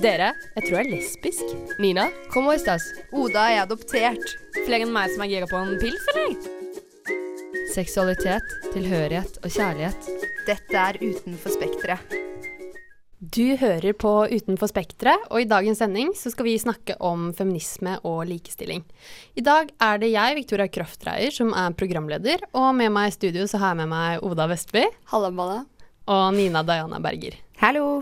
Dere, jeg tror jeg er lesbisk. Nina, kom og estas? Oda er adoptert. Flere enn meg som er gira på en pils, eller? Seksualitet, tilhørighet og kjærlighet. Dette er Utenfor spekteret. Du hører på Utenfor spekteret, og i dagens sending så skal vi snakke om feminisme og likestilling. I dag er det jeg, Victoria Kroftreier, som er programleder, og med meg i studio så har jeg med meg Oda Vestby Hallaballa. og Nina Diana Berger. Hallo.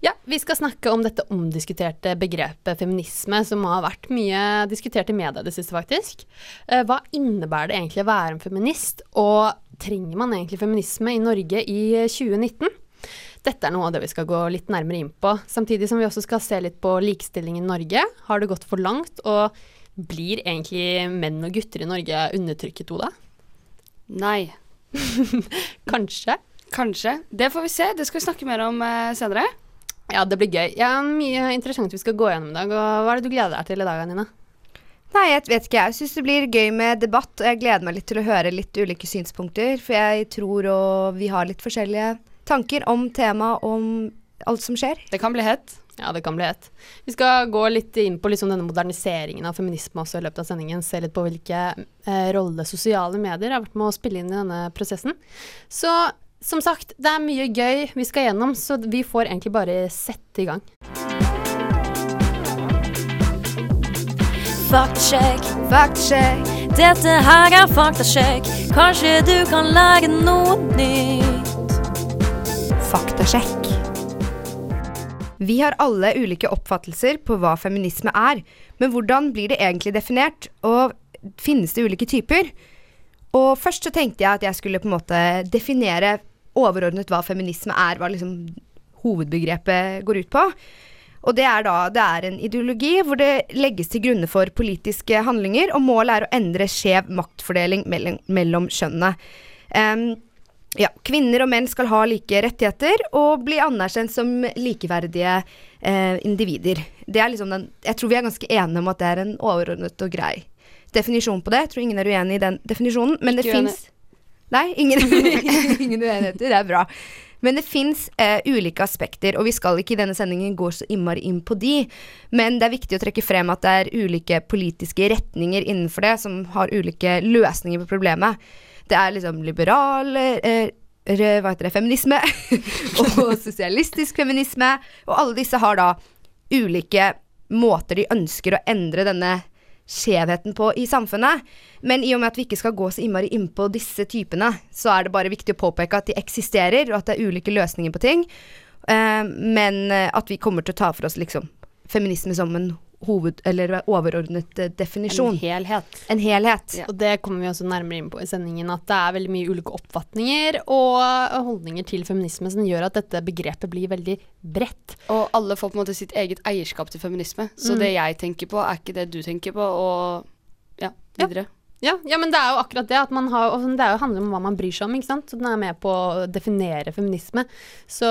Ja, vi skal snakke om dette omdiskuterte begrepet feminisme, som har vært mye diskutert i media det siste, faktisk. Eh, Hva innebærer det egentlig å være en feminist, og trenger man egentlig feminisme i Norge i 2019? Dette er noe av det vi skal gå litt nærmere inn på, samtidig som vi også skal se litt på likestilling i Norge. Har det gått for langt, og blir egentlig menn og gutter i Norge undertrykket, Oda? Nei. Kanskje? Kanskje. Det får vi se. Det skal vi snakke mer om eh, senere. Ja, det blir gøy. Ja, mye interessant vi skal gå gjennom i dag, og hva er det du gleder deg til i dag, Nina? Nei, jeg vet ikke. Jeg syns det blir gøy med debatt, og jeg gleder meg litt til å høre litt ulike synspunkter. For jeg tror og vi har litt forskjellige tanker om temaet, om alt som skjer. Det kan bli hett. Ja, det kan bli hett. Vi skal gå litt inn på liksom denne moderniseringen av feminisme også i løpet av sendingen. Se litt på hvilke eh, rolle sosiale medier har vært med å spille inn i denne prosessen. Så som sagt, det er mye gøy vi skal gjennom, så vi får egentlig bare sette i gang. Faktasjekk, Faktsjekk. dette her er faktasjekk. Kanskje du kan lære noe nytt. Faktasjekk. Vi har alle ulike oppfattelser på hva feminisme er, men hvordan blir det egentlig definert, og finnes det ulike typer? Og først så tenkte jeg at jeg skulle på en måte definere overordnet hva feminisme er, hva liksom hovedbegrepet går ut på. Og det er da det er en ideologi hvor det legges til grunne for politiske handlinger, og målet er å endre skjev maktfordeling mellom, mellom kjønnene. Um, ja, kvinner og menn skal ha like rettigheter og bli anerkjent som likeverdige eh, individer. Det er liksom den, jeg tror vi er ganske enige om at det er en overordnet og grei definisjon på det. Jeg tror ingen er uenig i den definisjonen, men det fins Nei, ingen, ingen uenigheter. Det er bra. Men det fins eh, ulike aspekter, og vi skal ikke i denne sendingen gå så innmari inn på de. Men det er viktig å trekke frem at det er ulike politiske retninger innenfor det som har ulike løsninger på problemet. Det er liksom liberal eh, hva heter det, feminisme og sosialistisk feminisme. Og alle disse har da ulike måter de ønsker å endre denne skjevheten på i samfunnet. Men i og med at vi ikke skal gå så innmari innpå disse typene, så er det bare viktig å påpeke at de eksisterer, og at det er ulike løsninger på ting. Uh, men eh, at vi kommer til å ta for oss liksom feminisme som en hoved- eller overordnet eh, definisjon. En helhet. En helhet. Ja. Og det kommer vi også nærmere inn på i sendingen, at det er veldig mye ulike oppfatninger og holdninger til feminisme som gjør at dette begrepet blir veldig bredt. Og alle får på en måte sitt eget eierskap til feminisme. Så Mm. det jeg tenker på, er ikke det du tenker på, og ja, videre. Ja, ja, men det er jo akkurat det. at man har, og Det jo handler om hva man bryr seg om. ikke sant? Så Den er med på å definere feminisme. Så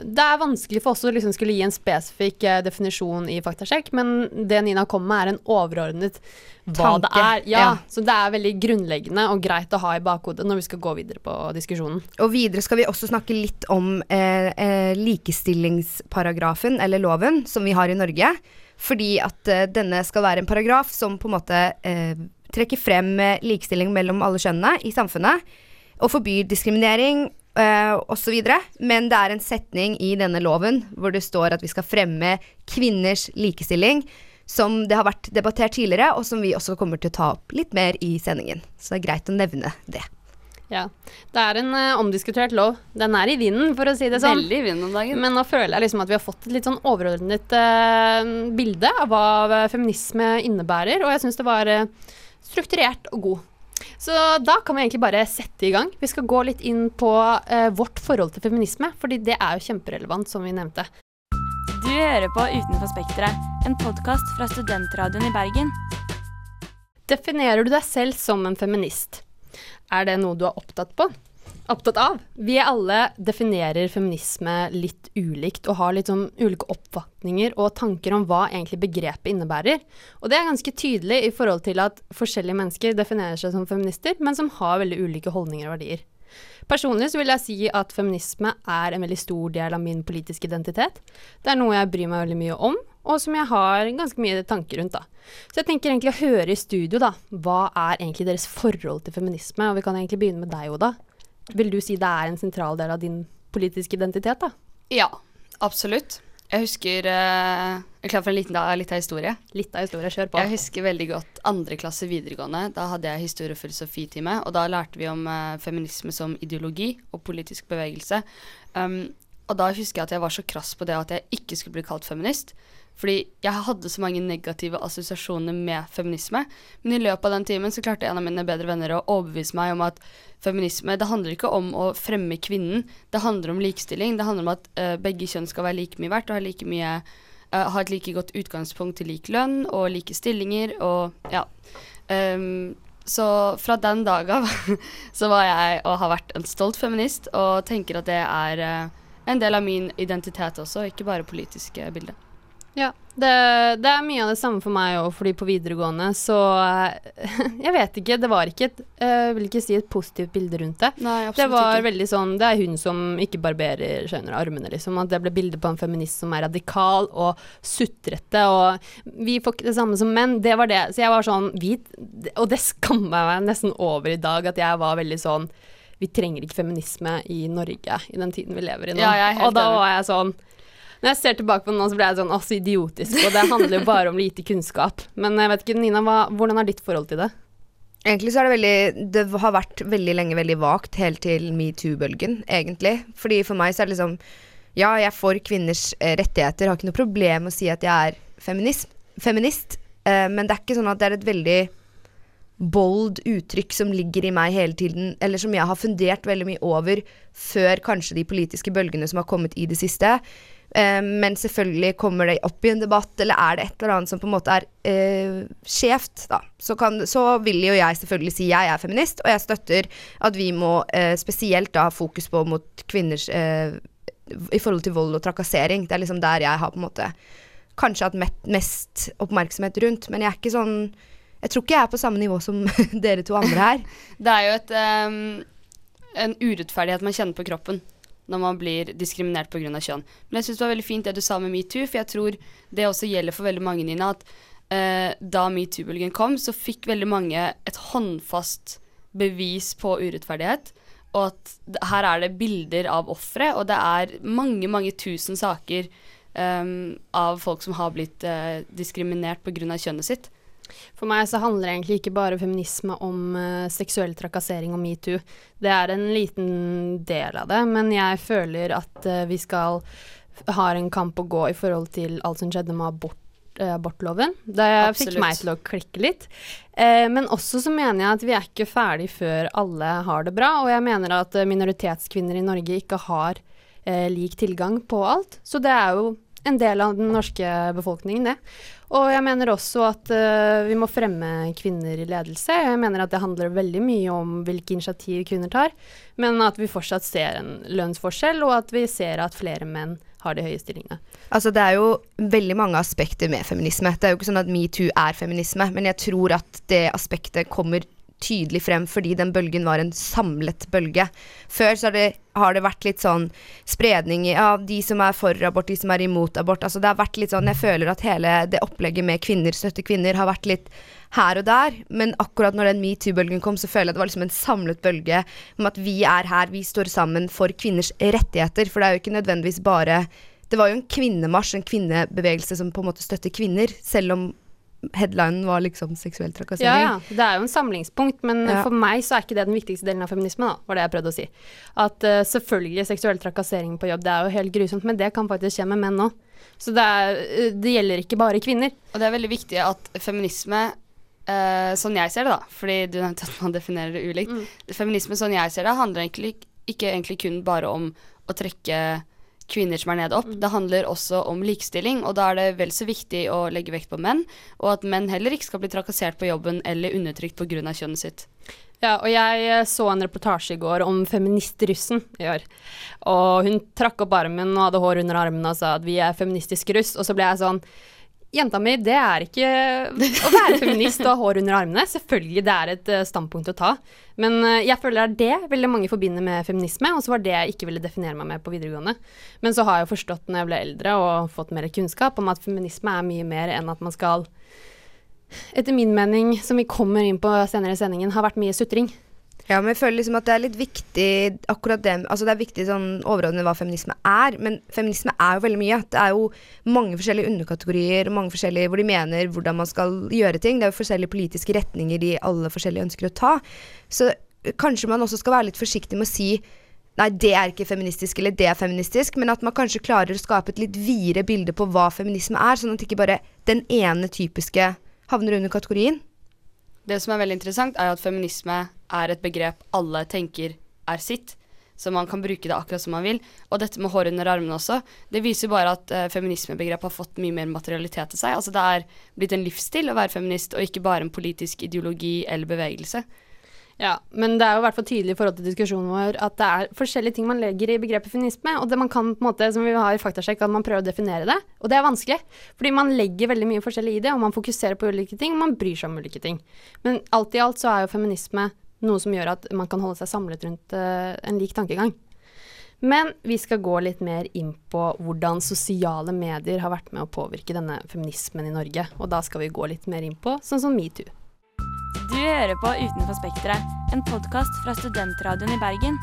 det er vanskelig for oss å liksom skulle gi en spesifikk eh, definisjon i faktasjekk, men det Nina kommer med, er en overordnet hva Tanke, det er. Ja, ja. Så det er veldig grunnleggende og greit å ha i bakhodet når vi skal gå videre på diskusjonen. Og videre skal vi også snakke litt om eh, eh, likestillingsparagrafen, eller loven, som vi har i Norge. Fordi at eh, denne skal være en paragraf som på en måte eh, trekker frem eh, likestilling mellom alle kjønnene i samfunnet. Og forbyr diskriminering uh, osv. Men det er en setning i denne loven hvor det står at vi skal fremme kvinners likestilling. Som det har vært debattert tidligere, og som vi også kommer til å ta opp litt mer i sendingen. Så det er greit å nevne det. Ja. Det er en uh, omdiskutert lov. Den er i vinden, for å si det sånn. Veldig i vinden om dagen. Men nå føler jeg liksom at vi har fått et litt sånn overordnet uh, bilde av hva feminisme innebærer, og jeg syns det var eh, strukturert og god. Så da kan vi egentlig bare sette i gang. Vi skal gå litt inn på eh, vårt forhold til feminisme, fordi det er jo kjemperelevant, som vi nevnte. Du hører på Utenfor Spekteret, en podkast fra Studentradioen i Bergen. Definerer du deg selv som en feminist? Er det noe du er opptatt på? Opptatt av? Vi alle definerer feminisme litt ulikt og har litt sånn ulike oppfatninger og tanker om hva egentlig begrepet innebærer. Og det er ganske tydelig i forhold til at forskjellige mennesker definerer seg som feminister, men som har veldig ulike holdninger og verdier. Personlig så vil jeg si at feminisme er en veldig stor del av min politiske identitet. Det er noe jeg bryr meg veldig mye om, og som jeg har ganske mye tanker rundt, da. Så jeg tenker egentlig å høre i studio, da. Hva er egentlig deres forhold til feminisme? Og vi kan egentlig begynne med deg, Oda. Vil du si det er en sentral del av din politiske identitet, da? Ja, absolutt. Jeg husker eh, Jeg er klar for en liten da, litt av historie. Litt av historie, kjør på. Jeg husker veldig godt andre klasse videregående. Da hadde jeg historie- og filosofitime, og da lærte vi om uh, feminisme som ideologi og politisk bevegelse. Um, og da husker jeg at jeg var så krass på det at jeg ikke skulle bli kalt feminist. Fordi jeg hadde så mange negative assosiasjoner med feminisme. Men i løpet av den timen så klarte en av mine bedre venner å overbevise meg om at feminisme det handler ikke om å fremme kvinnen, det handler om likestilling. Det handler om at uh, begge kjønn skal være like mye verdt og ha, like mye, uh, ha et like godt utgangspunkt til lik lønn og like stillinger og ja. Um, så fra den dag av så var jeg og har vært en stolt feminist og tenker at det er eh, en del av min identitet også, ikke bare politiske bilde. Ja, det, det er mye av det samme for meg òg, fordi på videregående så eh, Jeg vet ikke, det var ikke et eh, Jeg vil ikke si et positivt bilde rundt det. Nei, Det var veldig sånn Det er hun som ikke barberer seg under armene, liksom. At det ble bilde på en feminist som er radikal og sutrete, og vi får ikke det samme som menn. Det var det. Så jeg var sånn vi, Og det skammer jeg meg nesten over i dag, at jeg var veldig sånn Vi trenger ikke feminisme i Norge i den tiden vi lever i nå. Ja, og da var jeg sånn når jeg ser tilbake på det nå, så ble jeg sånn å, så idiotisk, og det handler jo bare om lite kunnskap. Men jeg vet ikke, Nina, hva, hvordan er ditt forhold til det? Egentlig så er det veldig Det har vært veldig lenge veldig vagt helt til metoo-bølgen, egentlig. Fordi for meg så er det liksom Ja, jeg er for kvinners eh, rettigheter, har ikke noe problem med å si at jeg er feminist, feminist eh, men det er ikke sånn at det er et veldig bold uttrykk som ligger i meg hele tiden, eller som jeg har fundert veldig mye over før kanskje de politiske bølgene som har kommet i det siste. Eh, men selvfølgelig kommer det opp i en debatt, eller er det et eller annet som på en måte er eh, skjevt, da. Så, kan, så vil jo jeg selvfølgelig si jeg er feminist, og jeg støtter at vi må eh, spesielt da ha fokus på mot kvinners eh, I forhold til vold og trakassering. Det er liksom der jeg har på en måte kanskje hatt mest oppmerksomhet rundt. Men jeg er ikke sånn Jeg tror ikke jeg er på samme nivå som dere to andre her. Det er jo et, um, en urettferdighet man kjenner på kroppen når man blir diskriminert pga. kjønn. Men jeg syns det var veldig fint det du sa med metoo, for jeg tror det også gjelder for veldig mange, Nina, at eh, da metoo-bølgen kom, så fikk veldig mange et håndfast bevis på urettferdighet. Og at her er det bilder av ofre, og det er mange, mange tusen saker um, av folk som har blitt eh, diskriminert pga. kjønnet sitt. For meg så handler egentlig ikke bare feminisme om uh, seksuell trakassering og metoo. Det er en liten del av det, men jeg føler at uh, vi skal ha en kamp å gå i forhold til alt som skjedde med abort, eh, abortloven. Det fikk meg til å klikke litt. Eh, men også så mener jeg at vi er ikke ferdig før alle har det bra, og jeg mener at minoritetskvinner i Norge ikke har eh, lik tilgang på alt. Så det er jo en del av den norske befolkningen, det. Og jeg mener også at uh, vi må fremme kvinner i ledelse. Jeg mener at det handler veldig mye om hvilke initiativ kvinner tar, men at vi fortsatt ser en lønnsforskjell, og at vi ser at flere menn har de høye stillingene. Altså Det er jo veldig mange aspekter med feminisme. Det er jo ikke sånn at metoo er feminisme, men jeg tror at det aspektet kommer tydelig frem fordi den bølgen var en samlet bølge. Før så har det, har det vært litt sånn spredning av de som er for abort, de som er imot abort. Altså det har vært litt sånn Jeg føler at hele det opplegget med kvinner, støtte kvinner, har vært litt her og der. Men akkurat når den metoo-bølgen kom, så føler jeg det var liksom en samlet bølge om at vi er her, vi står sammen for kvinners rettigheter. For det er jo ikke nødvendigvis bare Det var jo en kvinnemarsj, en kvinnebevegelse som på en måte støtter kvinner, selv om headlinen var liksom seksuell trakassering. ja, det er jo en samlingspunkt, men Ja. for meg så er ikke det den viktigste delen av feminisme, da, var det jeg prøvde å si. At uh, selvfølgelig seksuell trakassering på jobb, det er jo helt grusomt, men det kan faktisk skje med menn òg. Så det, er, eh, det gjelder ikke bare kvinner. Og det er veldig viktig at feminisme, uh, sånn jeg ser det, da, fordi du nevnte at man definerer det ulikt Feminisme, sånn jeg ser det, handler egentlig ikke egentlig kun bare om å trekke kvinner som er nede opp. Det handler også om likestilling, og da er det vel så viktig å legge vekt på menn, og at menn heller ikke skal bli trakassert på jobben eller undertrykt pga. kjønnet sitt. Ja, og jeg eh, så en reportasje i går om feministrussen i år. Og hun trakk opp armen og hadde hår under armene og sa at vi er feministisk russ. Og så ble jeg sånn jenta mi, det er ikke å være feminist og ha hår under armene. Selvfølgelig det er et eh, standpunkt å ta. Men eh, jeg føler det er det veldig mange forbinder med feminisme, og så var det jeg ikke ville definere meg med på videregående. Men så har jeg jo forstått når jeg ble eldre og fått mer kunnskap om at feminisme er mye mer enn at man skal etter min mening, som vi kommer inn på senere i sendingen, har vært mye sutring. Ja, men jeg føler liksom at det er litt viktig akkurat det Altså det er viktig sånn overordnet hva feminisme er, men feminisme er jo veldig mye. Det er jo mange forskjellige underkategorier, mange forskjellige hvor de mener hvordan man skal gjøre ting. Det er jo forskjellige politiske retninger de alle forskjellige ønsker å ta. Så kanskje man også skal være litt forsiktig med å si Nei, det er ikke feministisk, eller det er feministisk, men at man kanskje klarer å skape et litt videre bilde på hva feminisme er, sånn at ikke bare den ene typiske havner under kategorien. Det som er veldig interessant, er at feminisme er et begrep alle tenker er sitt. Så man kan bruke det akkurat som man vil. Og dette med hår under armene også, det viser jo bare at uh, feminismebegrepet har fått mye mer materialitet til seg. Altså det er blitt en livsstil å være feminist, og ikke bare en politisk ideologi eller bevegelse. Ja, men det er jo i hvert fall tydelig i forhold til diskusjonen vår at det er forskjellige ting man legger i begrepet feminisme, og det man kan på en måte, som vi har i faktasjekk, at man prøver å definere det, og det er vanskelig. Fordi man legger veldig mye forskjellig i det, og man fokuserer på ulike ting, og man bryr seg om ulike ting. Men alt i alt så er jo feminisme noe som gjør at man kan holde seg samlet rundt uh, en lik tankegang. Men vi skal gå litt mer inn på hvordan sosiale medier har vært med å påvirke denne feminismen i Norge, og da skal vi gå litt mer inn på sånn som metoo. Du hører på Utenfor Spekteret, en podkast fra Studentradioen i Bergen.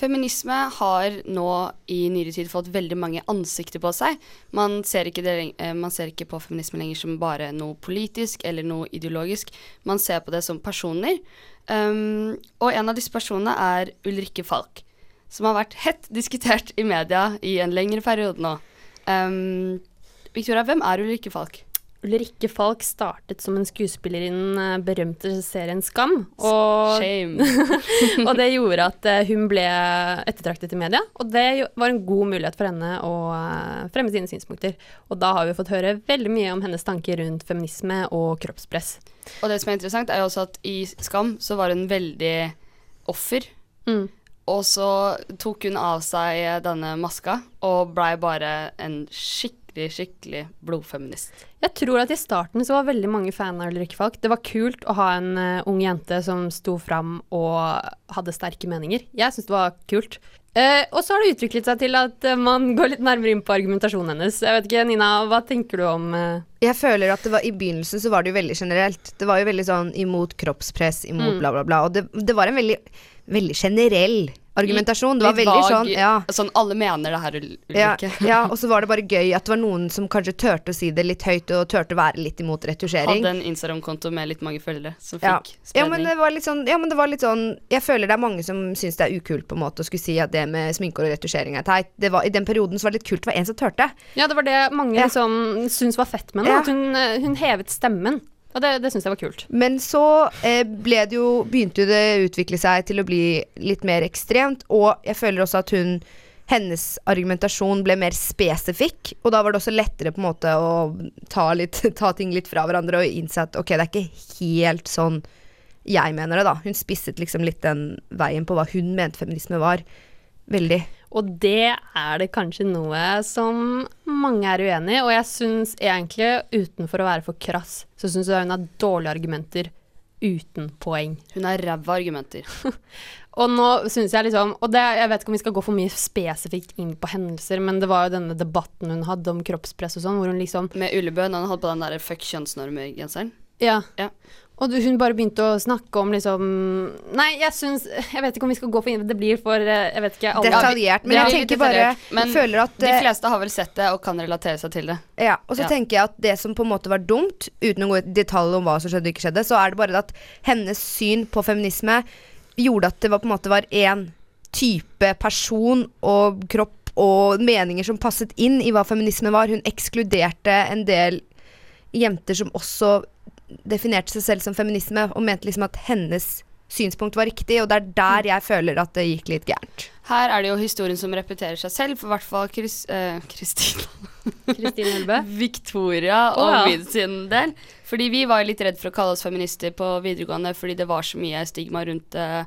Feminisme har nå i nyere tid fått veldig mange ansikter på seg. Man ser, det, eh, man ser, ikke på feminisme lenger som bare noe politisk eller noe ideologisk. Man ser på det som personer. Um, og en av disse personene er Ulrikke Falk, som har vært hett diskutert i media i en lengre periode nå. Um, Victoria, hvem er Ulrikke Falk? Ulrikke Falk startet som en skuespiller i den eh, berømte serien Skam. Og, og det gjorde at eh, hun ble ettertraktet i media, og det var en god mulighet for henne å eh, fremme sine synspunkter. Og da har vi fått høre veldig mye om hennes tanker rundt feminisme og kroppspress. Og det som er interessant, er jo også at i Skam så var hun veldig offer. Mm. Og så tok hun av seg denne maska og blei bare en skikkelig skikkelig, skikkelig blodfeminist. Jeg tror at i starten så var veldig mange fan av Ulrikke Falk. Det var kult å ha en uh, ung jente som sto fram og hadde sterke meninger. Jeg syns det var kult. Uh, og så har det utviklet seg til at uh, man går litt nærmere inn på argumentasjonen hennes. Jeg vet ikke, Nina, hva tenker du om Jeg føler at det var, i begynnelsen så var det jo veldig generelt. Det var jo veldig sånn imot kroppspress, imot mm. bla, bla, bla. Og det, det var en veldig, veldig generell argumentasjon. Det var veldig vag, sånn ja. Sånn alle mener det her, Ulrikke. Ja, ja, og så var det bare gøy at det var noen som kanskje turte å si det litt høyt, og turte å være litt imot retusjering. Hadde en Instagram-konto med litt mange følgere som ja. fikk spredning. Ja men, det var litt sånn, ja, men det var litt sånn Jeg føler det er mange som syns det er ukult på en måte å skulle si at det med sminker og retusjering er teit. Det var, I den perioden så var det litt kult det var en som turte. Ja, det var det mange ja. liksom syntes var fett med henne. At hun, eh, hun hevet stemmen. Og det, det syns jeg var kult. Men så eh, ble det jo, begynte jo det å utvikle seg til å bli litt mer ekstremt, og jeg føler også at hun hennes argumentasjon ble mer spesifikk, og da var det også lettere på en måte å ta, litt, ta ting litt fra hverandre og innse at ok, det er ikke helt sånn jeg mener det, da. Hun spisset liksom litt den veien på hva hun mente feminisme var. Veldig. Og det er det kanskje noe som mange er uenig i. Og jeg syns egentlig, utenfor å være for krass, så syns jeg hun har dårlige argumenter uten poeng. Hun har ræva argumenter. og nå syns jeg liksom Og det, jeg vet ikke om vi skal gå for mye spesifikt inn på hendelser, men det var jo denne debatten hun hadde om kroppspress og sånn, hvor hun liksom Med Ullebø, når hun hadde på den der fuck kjønnsnormer-genseren? Ja. ja. Og hun bare begynte å snakke om liksom Nei, jeg syns Jeg vet ikke om vi skal gå for Det blir for eh, Jeg vet ikke alle. Detaljert. Men jeg tenker bare Men føler at De fleste har vel sett det og kan relatere seg til det. Ja. Og så ja. tenker jeg at det som på en måte var dumt, uten å gå i detalj om hva som skjedde og ikke skjedde, så er det bare at hennes syn på feminisme gjorde at det var på en måte var én type person og kropp og meninger som passet inn i hva feminisme var. Hun ekskluderte en del jenter som også definerte seg selv som feminisme og mente liksom at hennes synspunkt var riktig, og det er der jeg føler at det gikk litt gærent. Her er det jo historien som repeterer seg selv, for i hvert fall Kristina Kristine Helbø. Victoria og oh, ja. min sin del. Fordi vi var litt redd for å kalle oss feminister på videregående fordi det var så mye stigma rundt, uh,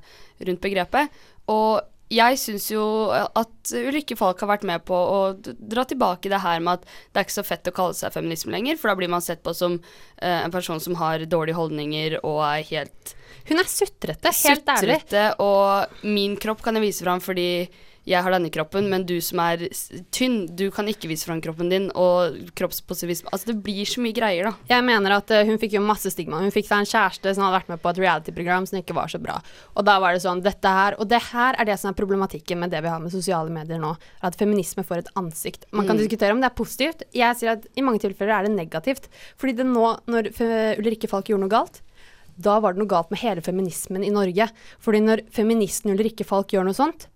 rundt begrepet. Og jeg syns jo at Ulrikke Falk har vært med på å dra tilbake det her med at det er ikke så fett å kalle seg feminisme lenger, for da blir man sett på som eh, en person som har dårlige holdninger og er helt Hun er sutrete, helt ærlig. sutrete, og min kropp kan jeg vise fram fordi jeg har denne kroppen, men du som er tynn, du kan ikke vise fram kroppen din, og kroppspositivisme Altså, det blir så mye greier, da. Jeg mener at uh, hun fikk jo masse stigma. Hun fikk seg en kjæreste som hadde vært med på et reality-program som ikke var så bra. Og da var det sånn, dette her, og det her er det som er problematikken med det vi har med sosiale medier nå. At feminisme får et ansikt. Man kan diskutere om det er positivt. Jeg sier at i mange tilfeller er det negativt. Fordi det nå, når Ulrikke Falk gjorde noe galt, da var det noe galt med hele feminismen i Norge. Fordi når feministen Ulrikke Falk gjør noe sånt,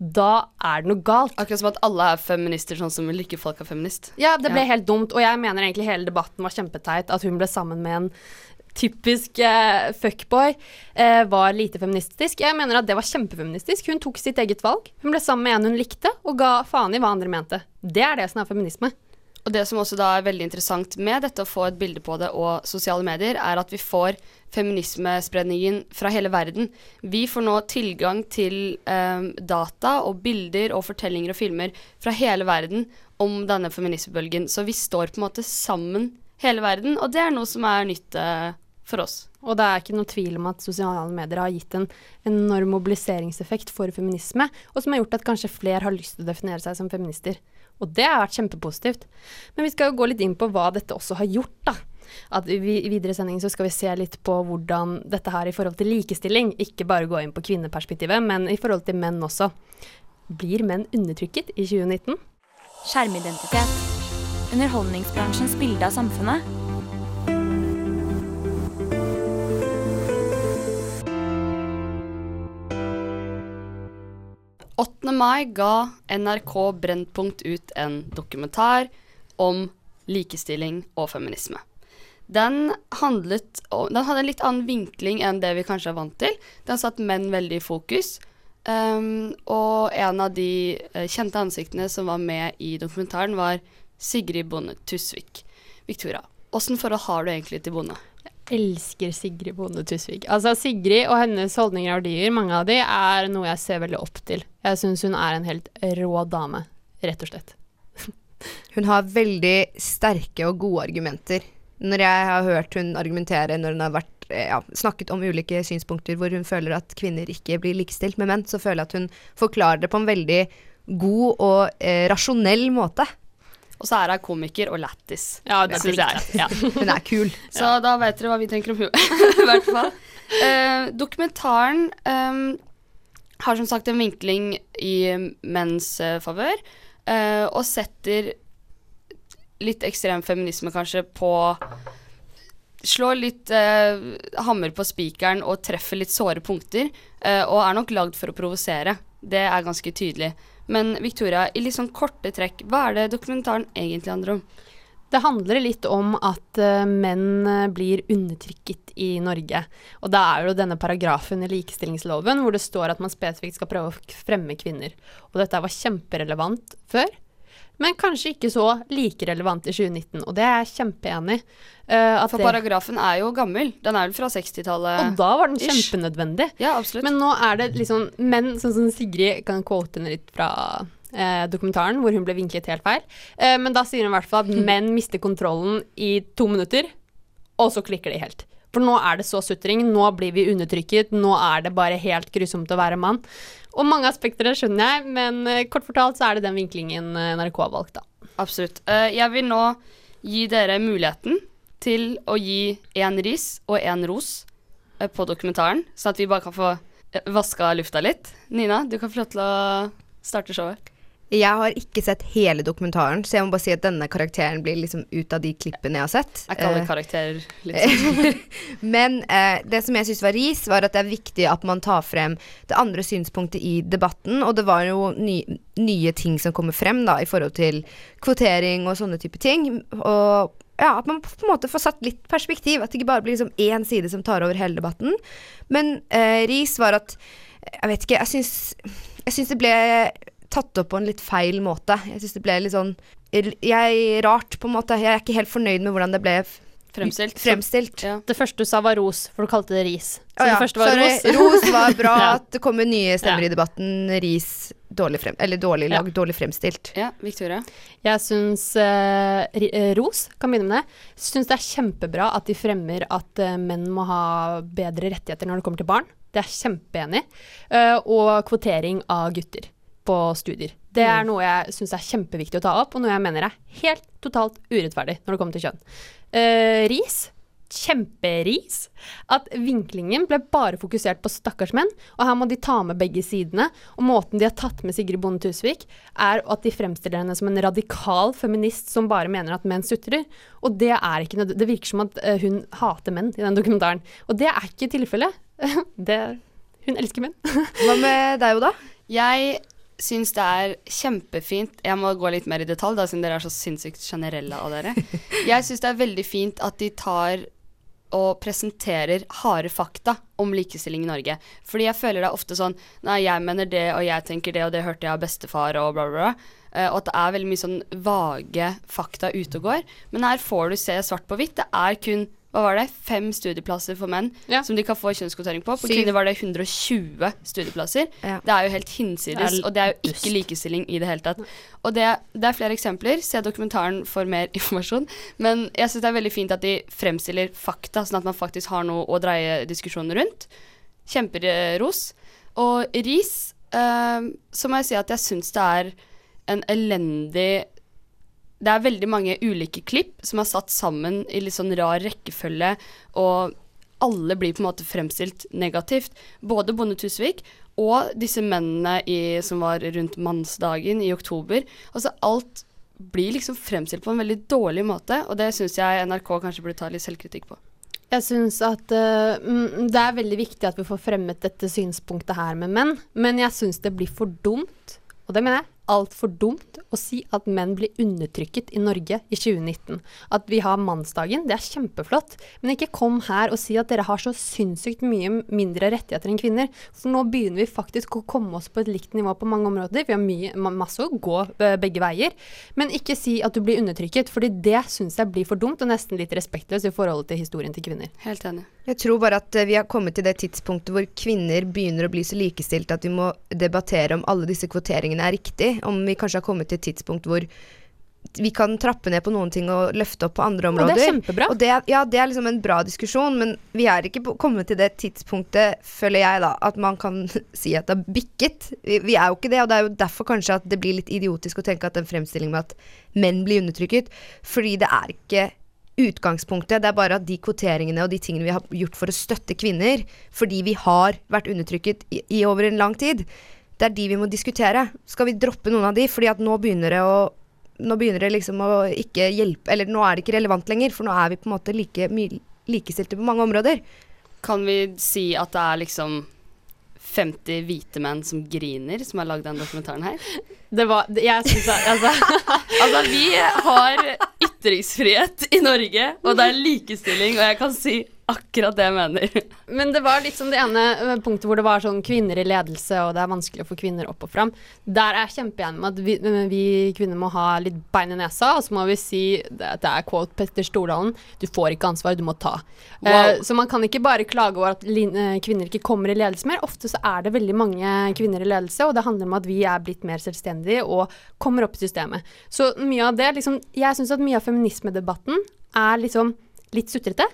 da er det noe galt. Akkurat som at alle er feminister, sånn som Lykke Falk er feminist. Ja, det ble Ja. helt dumt, og jeg mener egentlig hele debatten var kjempeteit. At hun ble sammen med en typisk eh, fuckboy, eh, var lite feministisk. Jeg mener at det var kjempefeministisk. Hun tok sitt eget valg. Hun ble sammen med en hun likte, og ga faen i hva andre mente. Det er det som er feminisme. Og det som også da er veldig interessant med dette å få et bilde på det og sosiale medier, er at vi får feminismespredningen fra hele verden. Vi får nå tilgang til eh, data og bilder og fortellinger og filmer fra hele verden om denne feminismebølgen. Så vi står på en måte sammen hele verden, og det er noe som er nytt eh, for oss. Og det er ikke noe tvil om at sosiale medier har gitt en enorm mobiliseringseffekt for feminisme, og som har gjort at kanskje flere har lyst til å definere seg som feminister. Og det har vært kjempepositivt. Men vi skal jo gå litt inn på hva dette også har gjort, da. At I videre sending så skal vi se litt på hvordan dette her i forhold til likestilling, ikke bare gå inn på kvinneperspektivet, men i forhold til menn også. Blir menn undertrykket i 2019? Skjermidentitet. Underholdningsbransjens bilde av samfunnet. 8. mai ga NRK Brennpunkt ut en dokumentar om likestilling og feminisme. Den, handlet den hadde en litt annen vinkling enn det vi kanskje er vant til. Den satt menn veldig i fokus. Um, og en av de eh, kjente ansiktene som var med i dokumentaren, var Sigrid Bonde Tusvik. Victoria, åssen forhold har du egentlig til Bonde? Elsker Sigrid Bonde Tusvik. Altså Sigrid og hennes holdninger og verdier, mange av de, er noe jeg ser veldig opp til. Jeg syns hun er en helt rå dame, rett og slett. Hun har veldig sterke og gode argumenter. Når jeg har hørt hun argumentere når hun har vært, eh, ja, snakket om ulike synspunkter hvor hun føler at kvinner ikke blir likestilt med menn, så føler jeg at hun forklarer det på en veldig god og eh, rasjonell måte. Og så er hun komiker og lættis. Ja, det synes jeg. Ja. Hun er kul. Så da vet dere hva vi tenker om henne. I hvert fall. Eh, dokumentaren ehm, har som sagt en vinkling i menns eh, favør, eh, og setter litt ekstrem feminisme kanskje på Slår litt eh, hammer på spikeren og treffer litt såre punkter, eh, og er nok lagd for å provosere. Det er ganske tydelig. Men Victoria, i litt sånn korte trekk, hva er det dokumentaren egentlig handler om? Det handler litt om at eh, menn eh, blir undertrykket i Norge. Og da er jo denne paragrafen i likestillingsloven hvor det står at man spesifikt skal prøve å fremme kvinner. Og dette var kjemperelevant før, men kanskje ikke så like relevant i 2019. Og det er jeg kjempeenig. Eh, For paragrafen er jo gammel. Den er vel fra 60-tallet. og da var den kjempenødvendig. Ja, absolutt. Men nå er det liksom menn, sånn som Sigrid kan quote henne litt fra eh, dokumentaren, hvor hun ble vinklet helt feil. Eh, men da sier hun i hvert fall at menn mister kontrollen i to minutter, og så klikker de helt. For nå er det så sutring, nå blir vi undertrykket, nå er det bare helt grusomt å være mann. Og mange aspekter det skjønner jeg, men eh, kort fortalt så er det den vinklingen eh, NRK har valgt, da. Absolutt. Eh, jeg vil nå gi dere muligheten til å gi én ris og én ros på dokumentaren, sånn at vi bare kan få vaska lufta litt. Nina, du kan få lov til å starte showet. Jeg har ikke sett hele dokumentaren, så jeg må bare si at denne karakteren blir liksom ut av de klippene jeg har sett. Jeg kaller uh, Eh, karakterer litt sånn? Men uh, det som jeg syns var ris, var at det er viktig at man tar frem det andre synspunktet i debatten. Og det var jo ny, nye ting som kommer frem da, i forhold til kvotering og sånne type ting. Og ja, at man på en måte får satt litt perspektiv. At det ikke bare blir liksom én side som tar over hele debatten. Men eh, ris var at Jeg vet ikke, jeg syns, jeg syns det ble tatt opp på en litt feil måte. Jeg syns det ble litt sånn jeg, Rart, på en måte. Jeg er ikke helt fornøyd med hvordan det ble fremstilt. Fremstilt. Så, Ja. Det første du sa var ros, for du kalte det ris. Så ah, ja, det første var sorry. ros. ros var bra. Ja. At det kommer nye stemmer Ja. i debatten. Ris dårlig frem... Eller dårlig Ja. lag, dårlig fremstilt. ja, Victoria. Jeg syns eh, eh, Ros, kan begynne med det. Syns det er kjempebra at de fremmer at eh, menn må ha bedre rettigheter når det kommer til barn. Det er jeg kjempeenig i. Uh, og kvotering av gutter på studier. Det er noe jeg syns er kjempeviktig å ta opp, og noe jeg mener er helt totalt urettferdig når det kommer til kjønn. Uh, ris. Kjemperis. At vinklingen ble bare fokusert på stakkars menn, og her må de ta med begge sidene. Og måten de har tatt med Sigrid Bonde Tusvik, er at de fremstiller henne som en radikal feminist som bare mener at menn sutrer. Og det er ikke nødvendig. Det virker som at eh, hun hater menn i den dokumentaren. Og det er ikke tilfellet. det, hun elsker menn. Hva med deg, Oda? Jeg syns det er kjempefint Jeg må gå litt mer i detalj, da, siden dere er så sinnssykt generelle av dere. Jeg syns det er veldig fint at de tar og presenterer harde fakta om likestilling i Norge. Fordi jeg føler det er ofte sånn Nei, jeg mener det, og jeg tenker det, og det hørte jeg av bestefar, og bla, bla, bla. Eh, og at det er veldig mye sånn vage fakta ute og går. Men her får du se svart på hvitt. Det er kun hva var det, fem studieplasser for menn Ja. som de kan få kjønnskvotering på. For Syv. kvinner var det 120 studieplasser. Ja. Det er jo helt hinsides, og det er jo ikke likestilling i det hele tatt. Og det, det er flere eksempler. Se dokumentaren for mer informasjon. Men jeg syns det er veldig fint at de fremstiller fakta, sånn at man faktisk har noe å dreie diskusjonen rundt. Kjemperos. Og ris, eh, så må jeg si at jeg syns det er en elendig det er veldig mange ulike klipp som er satt sammen i litt sånn rar rekkefølge, og alle blir på en måte fremstilt negativt. Både Bonde Tusvik og disse mennene i, som var rundt mannsdagen i oktober. Altså alt blir liksom fremstilt på en veldig dårlig måte, og det syns jeg NRK kanskje burde ta litt selvkritikk på. Jeg syns at mm, det er veldig viktig at vi får fremmet dette synspunktet her med menn, men jeg syns det blir for dumt, og det mener jeg, altfor dumt å si at menn blir undertrykket i Norge i 2019. At vi har mannsdagen, det er kjempeflott, men ikke kom her og si at dere har så sinnssykt mye mindre rettigheter enn kvinner, for nå begynner vi faktisk å komme oss på et likt nivå på mange områder. Vi har mye, masse å gå eh, begge veier, men ikke si at du blir undertrykket, fordi det syns jeg blir for dumt og nesten litt respektløst i forhold til historien til kvinner. Helt enig. Jeg tror bare at eh, vi har kommet til det tidspunktet hvor kvinner begynner å bli så likestilte at vi må debattere om alle disse kvoteringene er riktig. Om vi kanskje har kommet til et tidspunkt hvor vi kan trappe ned på noen ting og løfte opp på andre Og det er områder. kjempebra. Og det, er- ja, det er liksom en bra diskusjon, men vi er ikke kommet til det tidspunktet, føler jeg, da, at man kan si at det har bikket. Vi, vi er jo ikke det, og det er jo derfor kanskje at det blir litt idiotisk å tenke at den fremstillingen med at menn blir undertrykket, fordi det er ikke utgangspunktet. Det er bare at de kvoteringene og de tingene vi har gjort for å støtte kvinner, fordi vi har vært undertrykket i, i over en lang tid, det er de vi må diskutere. Skal vi droppe noen av de? Fordi at nå begynner det å nå begynner det liksom å ikke hjelpe Eller nå er det ikke relevant lenger, for nå er vi på en måte like likestilte på mange områder. Kan vi si at det er liksom 50 hvite menn som griner, som har lagd den dokumentaren her? Det var, jeg syns altså, Altså, vi har ytringsfrihet i Norge, og det er likestilling, og jeg kan si akkurat det jeg mener. Men det var litt som det ene eh, punktet hvor det var sånn kvinner i ledelse, og det er vanskelig å få kvinner opp og fram. Der er jeg kjempeenig med at vi, eh, vi kvinner må ha litt bein i nesa, og så må vi si at det er quote Petter Stordalen du får ikke ansvar, du må ta. Eh, så man kan ikke bare klage over at eh, kvinner ikke kommer i ledelse mer. Ofte så er det veldig mange kvinner i ledelse, og det handler om at vi er blitt mer selvstendige og kommer opp i systemet. Så mye av det liksom Jeg syns at mye av feminismedebatten er liksom litt sutrete.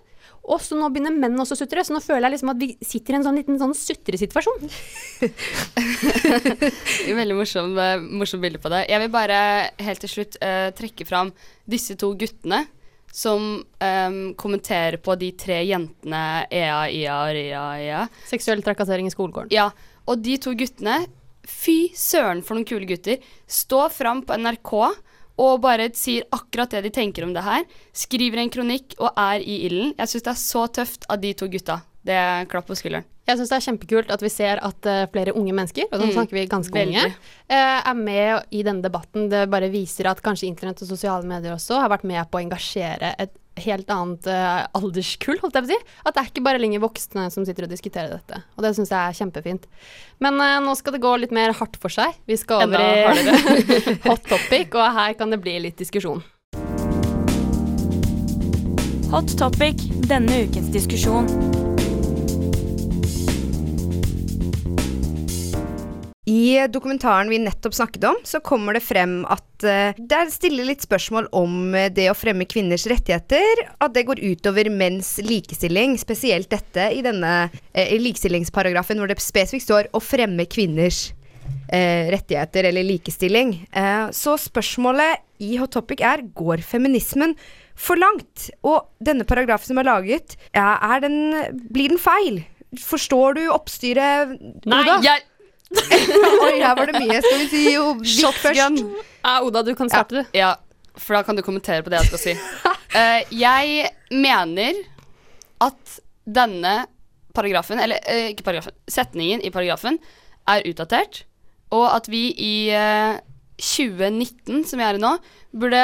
Og så nå begynner menn også å sutre, så nå føler jeg liksom at vi sitter i en sånn liten sånn sutresituasjon. Veldig morsom, eh, morsom bilde på det. Jeg vil bare helt til slutt uh, trekke fram disse to guttene som um, kommenterer på de tre jentene Ea, Ia og Ria, Ea. Seksuell trakassering i skolegården. Ja, og de to guttene, fy søren for noen kule gutter, stå fram på NRK og bare sier akkurat det de tenker om det her. Skriver en kronikk og er i ilden. Jeg syns det er så tøft av de to gutta. Det er klapp på skulderen. Jeg syns det er kjempekult at vi ser at uh, flere unge mennesker, og da Mm, snakker vi ganske veldig. unge, uh, er med i denne debatten. Det bare viser at kanskje internett og sosiale medier også har vært med på å engasjere et helt annet uh, alderskull, holdt jeg på å si. At det er ikke bare lenger voksne som sitter og diskuterer dette. Og det syns jeg er kjempefint. Men uh, nå skal det gå litt mer hardt for seg. Vi skal over Enda i hot topic, og her kan det bli litt diskusjon. Hot topic denne ukens diskusjon. I dokumentaren vi nettopp snakket om, så kommer det frem at uh, det stiller litt spørsmål om eh, det å fremme kvinners rettigheter. At det går utover menns likestilling, spesielt dette i denne uh, likestillingsparagrafen hvor det spesifikt står 'å fremme kvinners rettigheter' eller likestilling. så spørsmålet i Hot Topic er går feminismen for langt? Og denne paragrafen som er laget, er den, blir den feil? Forstår du oppstyret, Nei, jeg Oi, her var det mye. Skal vi si jo først? Ja, Oda, du kan starte, du. Ja, for da kan du kommentere på det jeg skal si. Uh, jeg mener at denne paragrafen, eller uh, ikke paragrafen, setningen i paragrafen er utdatert, og at vi i uh, 2019, som vi er i nå, burde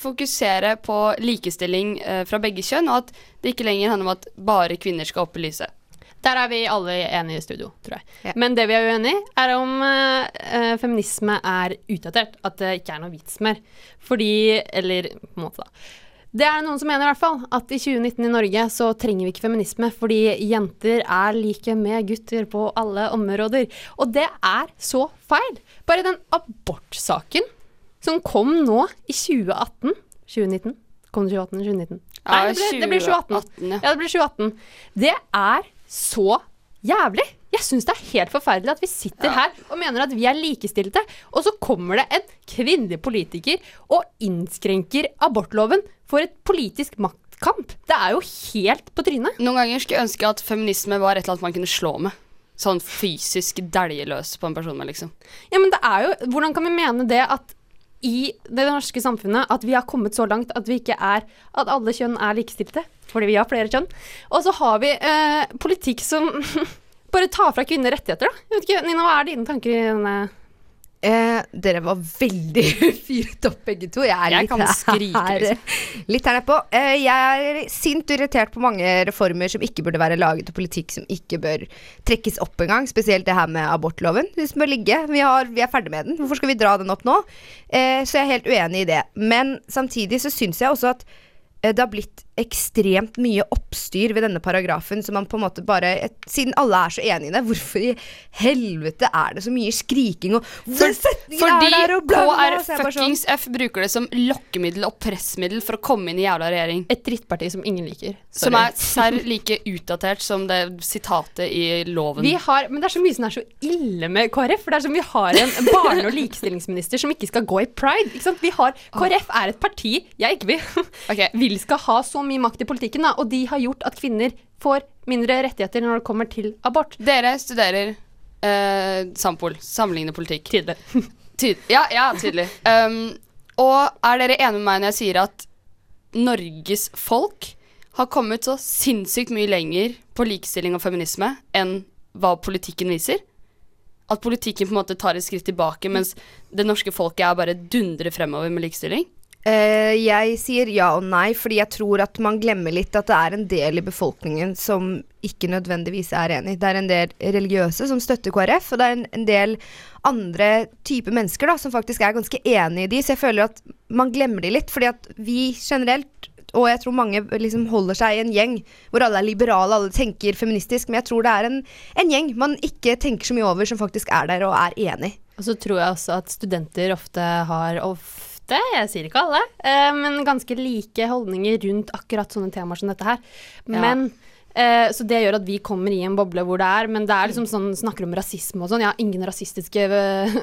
fokusere på likestilling eh, fra begge kjønn, og at det ikke lenger handler om at bare kvinner skal opp i lyset. Der er vi alle enige i studio, tror jeg. Ja. Men det vi er uenige i, er om eh, feminisme er utdatert. At det ikke er noe vits mer. Fordi Eller på en måte, da. Det er noen som mener, i hvert fall. At i 2019 i Norge så trenger vi ikke feminisme, fordi jenter er like med gutter på alle områder. Og det er så feil. Bare den abortsaken som kom nå i 2018 2019? Kom det 2018 eller 2019? Nei, det ble, det ble 2018. 2018, ja. Ja, det blir 2018. Det er så jævlig. Jeg syns det er helt forferdelig at vi sitter her og mener at vi er likestilte, og så kommer det en kvinnelig politiker og innskrenker abortloven for et politisk maktkamp. Det er jo helt på trynet. Noen ganger skulle jeg ønske at feminisme var et eller annet man kunne slå med. Sånn fysisk deljeløs på en person med, liksom. Ja, men det er jo Hvordan kan vi mene det at i det norske samfunnet at vi har kommet så langt at vi ikke er At alle kjønn er likestilte? Fordi vi har flere kjønn. Og så har vi eh, politikk som bare tar fra kvinner rettigheter, da. Jeg vet ikke, Nina, hva er dine tanker i denne Eh, dere var veldig fyret opp begge to. Jeg er Jeg litt kan skrike, her, litt her nedpå. Eh, jeg er sint og irritert på mange reformer som ikke burde være laget, og politikk som ikke bør trekkes opp engang. Spesielt det her med abortloven. Den bør ligge. Vi, har, vi er ferdig med den. Hvorfor skal vi dra den opp nå? Eh, så jeg er helt uenig i det. Men samtidig så syns jeg også at eh, det har blitt ekstremt mye oppstyr ved denne paragrafen, som man på en måte bare et, Siden alle er så enige i det, hvorfor i helvete er det så mye skriking og For, fordi er og bla, bla, bla, så sånn- F bruker det som lokkemiddel og pressmiddel for å komme inn i jævla regjering. Et drittparti som ingen liker. Som er serr like utdatert som det sitatet i loven. vi har, men det er så mye som er så ille med KrF. For det er som vi har en barne- og likestillingsminister som ikke skal gå i pride. Ikke sant? Vi har, KrF er et parti jeg ikke vil, okay. vil skal ha så mye makt i politikken. Da, og de har gjort at kvinner får mindre rettigheter når det kommer til abort. Dere studerer eh, Sampol, sammenlignende politikk. Tydelig. Tyd ja, ja, tydelig. Um, og er dere enige med meg når jeg sier at Norges folk har kommet så sinnssykt mye lenger på likestilling og feminisme enn hva politikken viser? At politikken på en måte tar et skritt tilbake, mens det norske folket er bare dundrer fremover med likestilling? Eh, jeg sier ja og nei, fordi jeg tror at man glemmer litt at det er en del i befolkningen som ikke nødvendigvis er enig. Det er en del religiøse som støtter KrF, og det er en, en del andre typer mennesker da, som faktisk er ganske enig i de, så jeg føler at man glemmer de litt, fordi at vi generelt og jeg tror mange liksom holder seg i en gjeng hvor alle er liberale, alle tenker feministisk, men jeg tror det er en, en gjeng man ikke tenker så mye over, som faktisk er der og er enig. Og så tror jeg også at studenter ofte har ofte, jeg sier ikke alle, eh, men ganske like holdninger rundt akkurat sånne temaer som dette her. Ja. Men eh, Så det gjør at vi kommer i en boble hvor det er Men det er liksom sånn, snakker om rasisme og sånn. Jeg har ingen rasistiske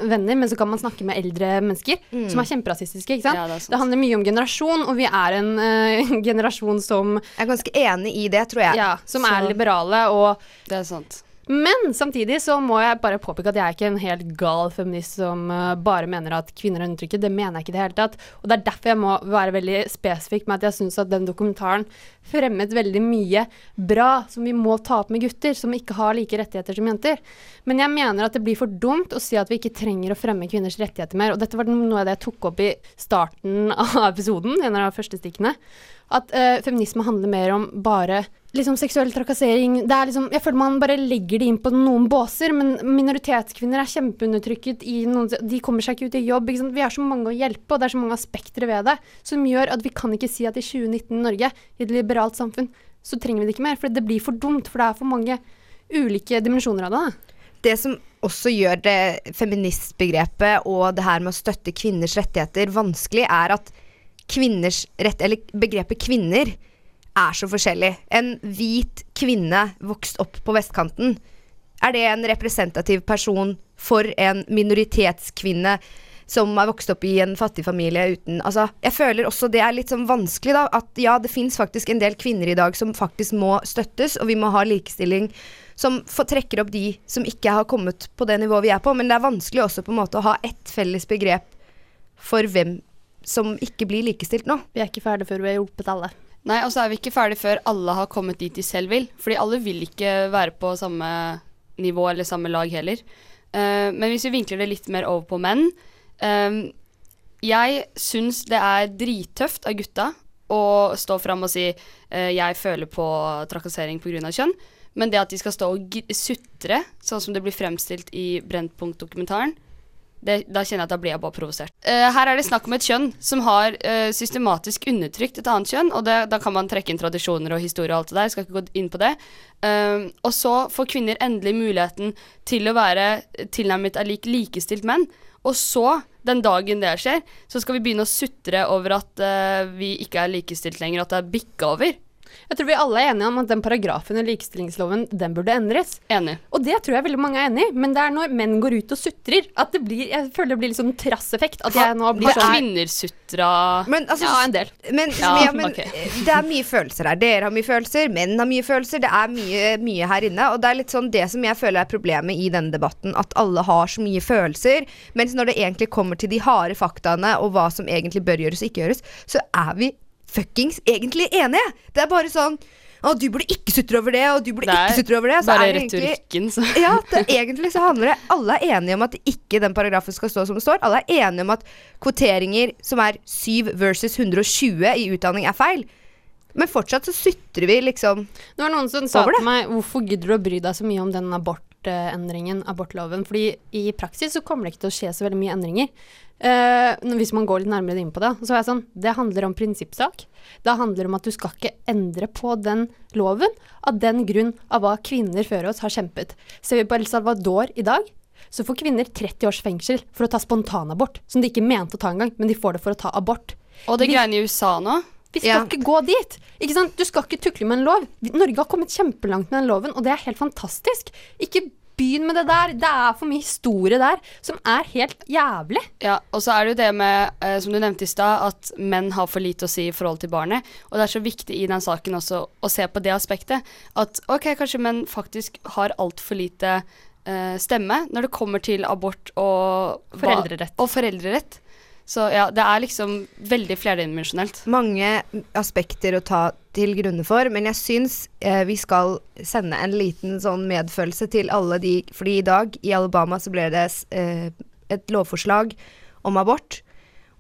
venner, men så kan man snakke med eldre mennesker som er kjemperasistiske. ikke sant? Ja, det det handler mye om generasjon, og vi er en eh, generasjon som, Jeg er ganske enig i det, tror jeg. ja, som Så- er liberale. og Det er sant. Men samtidig så må jeg bare påpeke at jeg er ikke en helt gal feminist som uh, bare mener at kvinner er undertrykket. Det mener jeg ikke i det hele tatt. Og det er derfor jeg må være veldig spesifikk med at jeg syns at den dokumentaren fremmet veldig mye bra som vi må ta opp med gutter, som ikke har like rettigheter som jenter. Men jeg mener at det blir for dumt å si at vi ikke trenger å fremme kvinners rettigheter mer. Og dette var noe av det jeg tok opp i starten av episoden, en av de første stikkene. At eh, feminisme handler mer om bare liksom seksuell trakassering det er liksom, Jeg føler man bare legger det inn på noen båser, men minoritetskvinner er kjempeundertrykket i noen De kommer seg ikke ut i jobb. Vi er så mange å hjelpe, og det er så mange aspekter ved det som gjør at vi kan ikke si at i 2019 i Norge, i et liberalt samfunn, så trenger vi det ikke mer. For det blir for dumt, for det er for mange ulike dimensjoner av det. da. Det som også gjør det feministbegrepet og det her med å støtte kvinners rettigheter vanskelig, er at kvinners rett, eller begrepet kvinner er så forskjellig. En hvit kvinne vokst opp på vestkanten, er det en representativ person for en minoritetskvinne som har vokst opp i en fattig familie uten Altså, jeg føler også det er litt sånn vanskelig, da. At ja, det fins faktisk en del kvinner i dag som faktisk må støttes, og vi må ha likestilling som får trekker opp de som ikke har kommet på det nivået vi er på. Men det er vanskelig også på en måte å ha ett felles begrep for hvem som ikke blir likestilt nå. Vi er ikke ferdige før vi har hjulpet alle. Nei, og så er vi ikke ferdig før alle har kommet dit de selv vil. Fordi alle vil ikke være på samme nivå eller samme lag heller. Uh, men hvis vi vinkler det litt mer over på menn eh, Jeg syns det er drittøft av gutta å stå fram og si uh, 'jeg føler på trakassering pga. kjønn'. Men det at de skal stå og sutre, sånn som det blir fremstilt i Brennpunkt-dokumentaren, da kjenner jeg at da blir jeg bare provosert. Uh, her er det snakk om et kjønn som har uh, systematisk undertrykt et annet kjønn, og det, da kan man trekke inn tradisjoner og historie og alt det der, jeg skal ikke gå inn på det. Uh, og så får kvinner endelig muligheten til å være tilnærmet er lik likestilt menn. Og så, den dagen det skjer, så skal vi begynne å sutre over at uh, vi ikke er likestilt lenger, at det er bikka over. Jeg tror vi alle er enige om at den paragrafen i likestillingsloven, den burde endres. Enig. Og det tror jeg veldig mange er enig i, men det er når menn går ut og sutrer at det blir Jeg føler det blir litt sånn trasseffekt. At jeg nå blir sånn kvinner sutra Men altså, Ja, en del. Men, Ja, ja, men okay. det er mye følelser her. Dere har mye følelser, menn har mye følelser. Det er mye, mye her inne. Og det er litt sånn det som jeg føler er problemet i denne debatten. At alle har så mye følelser. Mens når det egentlig kommer til de harde faktaene og hva som egentlig bør gjøres og ikke gjøres, så er vi fuckings egentlig enige. Det er bare sånn å, du burde ikke sutre over det, og du burde Det ikke sutre over det. Så Bare det retorikken, så ja, det, egentlig så handler det Alle er enige om at ikke den paragrafen skal stå som det står. Alle er enige om at kvoteringer som er 7 versus 120 i utdanning, er feil. Men fortsatt så sutrer vi liksom over Det var noen som sa til meg hvorfor gidder du å bry deg så mye om den abortendringen, abortloven? Fordi i praksis så kommer det ikke til å skje så veldig mye endringer. Eh, hvis man går litt nærmere inn på det. Så er jeg sånn, det handler om prinsippsak. Det handler om at du skal ikke endre på den loven av den grunn av hva kvinner før oss har kjempet. Ser vi på El Salvador i dag, så får kvinner 30 års fengsel for å ta spontanabort, som de ikke mente å ta engang, men de får det for å ta abort. Og det greiene i USA nå Vi skal Ja. ikke gå dit. Ikke sant? Du skal ikke tukle med en lov. Norge har kommet kjempelangt med den loven, og det er helt fantastisk. Ikke begynn med det der. Det er for mye historie der som er helt jævlig. Ja, og så er det jo det med, eh, som du nevnte i stad, at menn har for lite å si i forhold til barnet. Og det er så viktig i den saken også å se på det aspektet. At ok, kanskje menn faktisk har altfor lite eh, stemme når det kommer til abort og Foreldrerett. Og foreldrerett. Så ja, det er liksom veldig flerdimensjonelt. mange aspekter å ta til grunne for. Men jeg syns eh, vi skal sende en liten sånn medfølelse til alle de Fordi i dag i Alabama så ble det eh, et lovforslag om abort.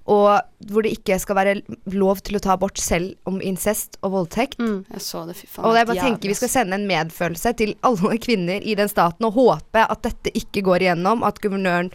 Og hvor det ikke skal være lov til å ta abort selv om incest og voldtekt. Jeg så det, fy faen. Og jeg bare tenker Vi skal sende en medfølelse til alle kvinner i den staten og håpe at dette ikke går igjennom, at guvernøren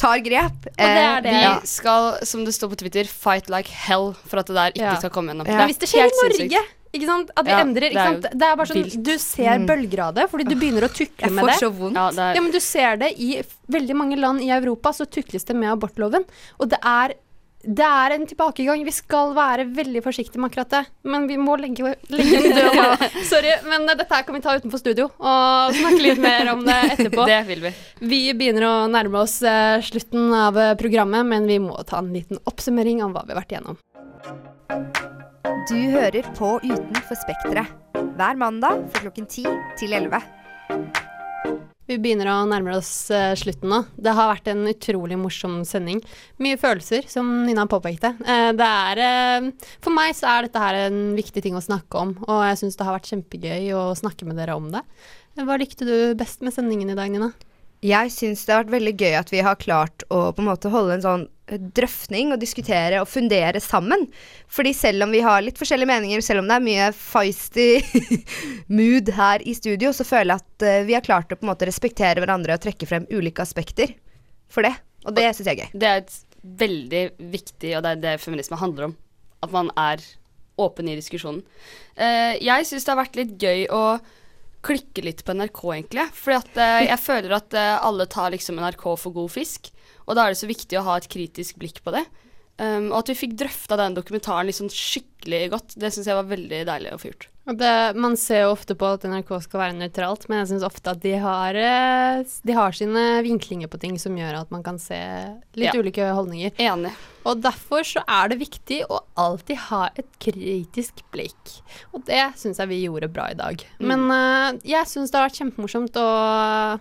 tar grep. Og det er Eh, det. Vi skal, som det står på Twitter, fight like hell for at det der ikke Ja. skal komme gjennom. Ja. Men hvis det skjer i Norge, sinnssykt. ikke sant? at vi Ja, endrer det ikke sant? Det er bare sånn, vilt. Du ser bølger av det, fordi du begynner å tukle Jeg med får så vondt. Ja, det er, Ja, men du ser det i veldig mange land i Europa, så tukles det med abortloven. Og det er, det er en tilbakegang. Vi skal være veldig forsiktige med akkurat det. Men vi må legge, legge en død på Sorry, men eh, dette her kan vi ta utenfor studio og snakke litt mer om det etterpå. det vil vi. Vi begynner å nærme oss eh, slutten av eh, programmet, men vi må ta en liten oppsummering av hva vi har vært igjennom. Du hører på Utenfor Spekteret. Hver mandag fra klokken 10 til 11. Vi begynner å nærme oss uh, slutten nå. Det har vært en utrolig morsom sending. Mye følelser, som Nina påpekte. Uh, det er uh, For meg så er dette her en viktig ting å snakke om, og jeg syns det har vært kjempegøy å snakke med dere om det. Hva likte du best med sendingen i dag, Nina? Jeg syns det har vært veldig gøy at vi har klart å på en måte holde en sånn drøfning og diskutere og fundere sammen. Fordi selv om vi har litt forskjellige meninger, selv om det er mye feisty mood her i studio, så føler jeg at eh, vi har klart å på en måte respektere hverandre og trekke frem ulike aspekter for det. Og det syns jeg er gøy. Det er et veldig viktig, og det er det feminisme handler om. At man er åpen i diskusjonen. Eh, jeg syns det har vært litt gøy å klikke litt på NRK, egentlig. Fordi at uh, jeg føler at uh, alle tar liksom NRK for god fisk. Og da er det så viktig å ha et kritisk blikk på det. Um, og at vi fikk drøfta den dokumentaren liksom skikkelig godt, det syns jeg var veldig deilig å få gjort. Det, man ser jo ofte på at NRK skal være nøytralt, men jeg syns ofte at de har, eh, de har sine vinklinger på ting som gjør at man kan se litt Ja. ulike holdninger. Enig. Og derfor så er det viktig å alltid ha et kritisk blikk. Og det syns jeg vi gjorde bra i dag. Men uh, jeg syns det har vært kjempemorsomt å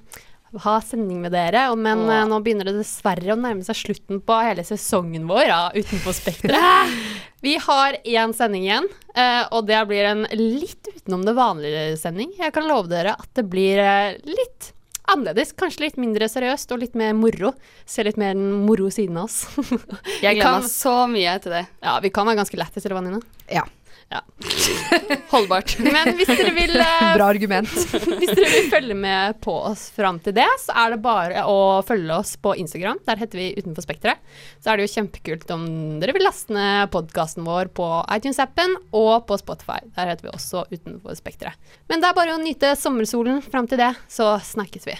ha sending med dere, men Åh. eh, nå begynner det dessverre å nærme seg slutten på hele sesongen vår av Utenfor Spekteret. Vi har én sending igjen, eh, og det blir en litt utenom det vanlige sending. Jeg kan love dere at det blir eh, litt annerledes, kanskje litt mindre seriøst og litt mer moro. Se litt mer den moro siden av oss. Jeg gleder meg så mye til det. Ja, vi kan være ganske lættis, eller hva, Nina? Ja. Holdbart. Men hvis dere vil eh, Bra argument. Hvis dere vil følge med på oss fram til det, så er det bare å følge oss på Instagram. Der heter vi Utenfor Spekteret. Så er det jo kjempekult om dere vil laste ned podkasten vår på iTunes-appen og på Spotify. Der heter vi også Utenfor Spekteret. Men det er bare å nyte sommersolen fram til det, så snakkes vi.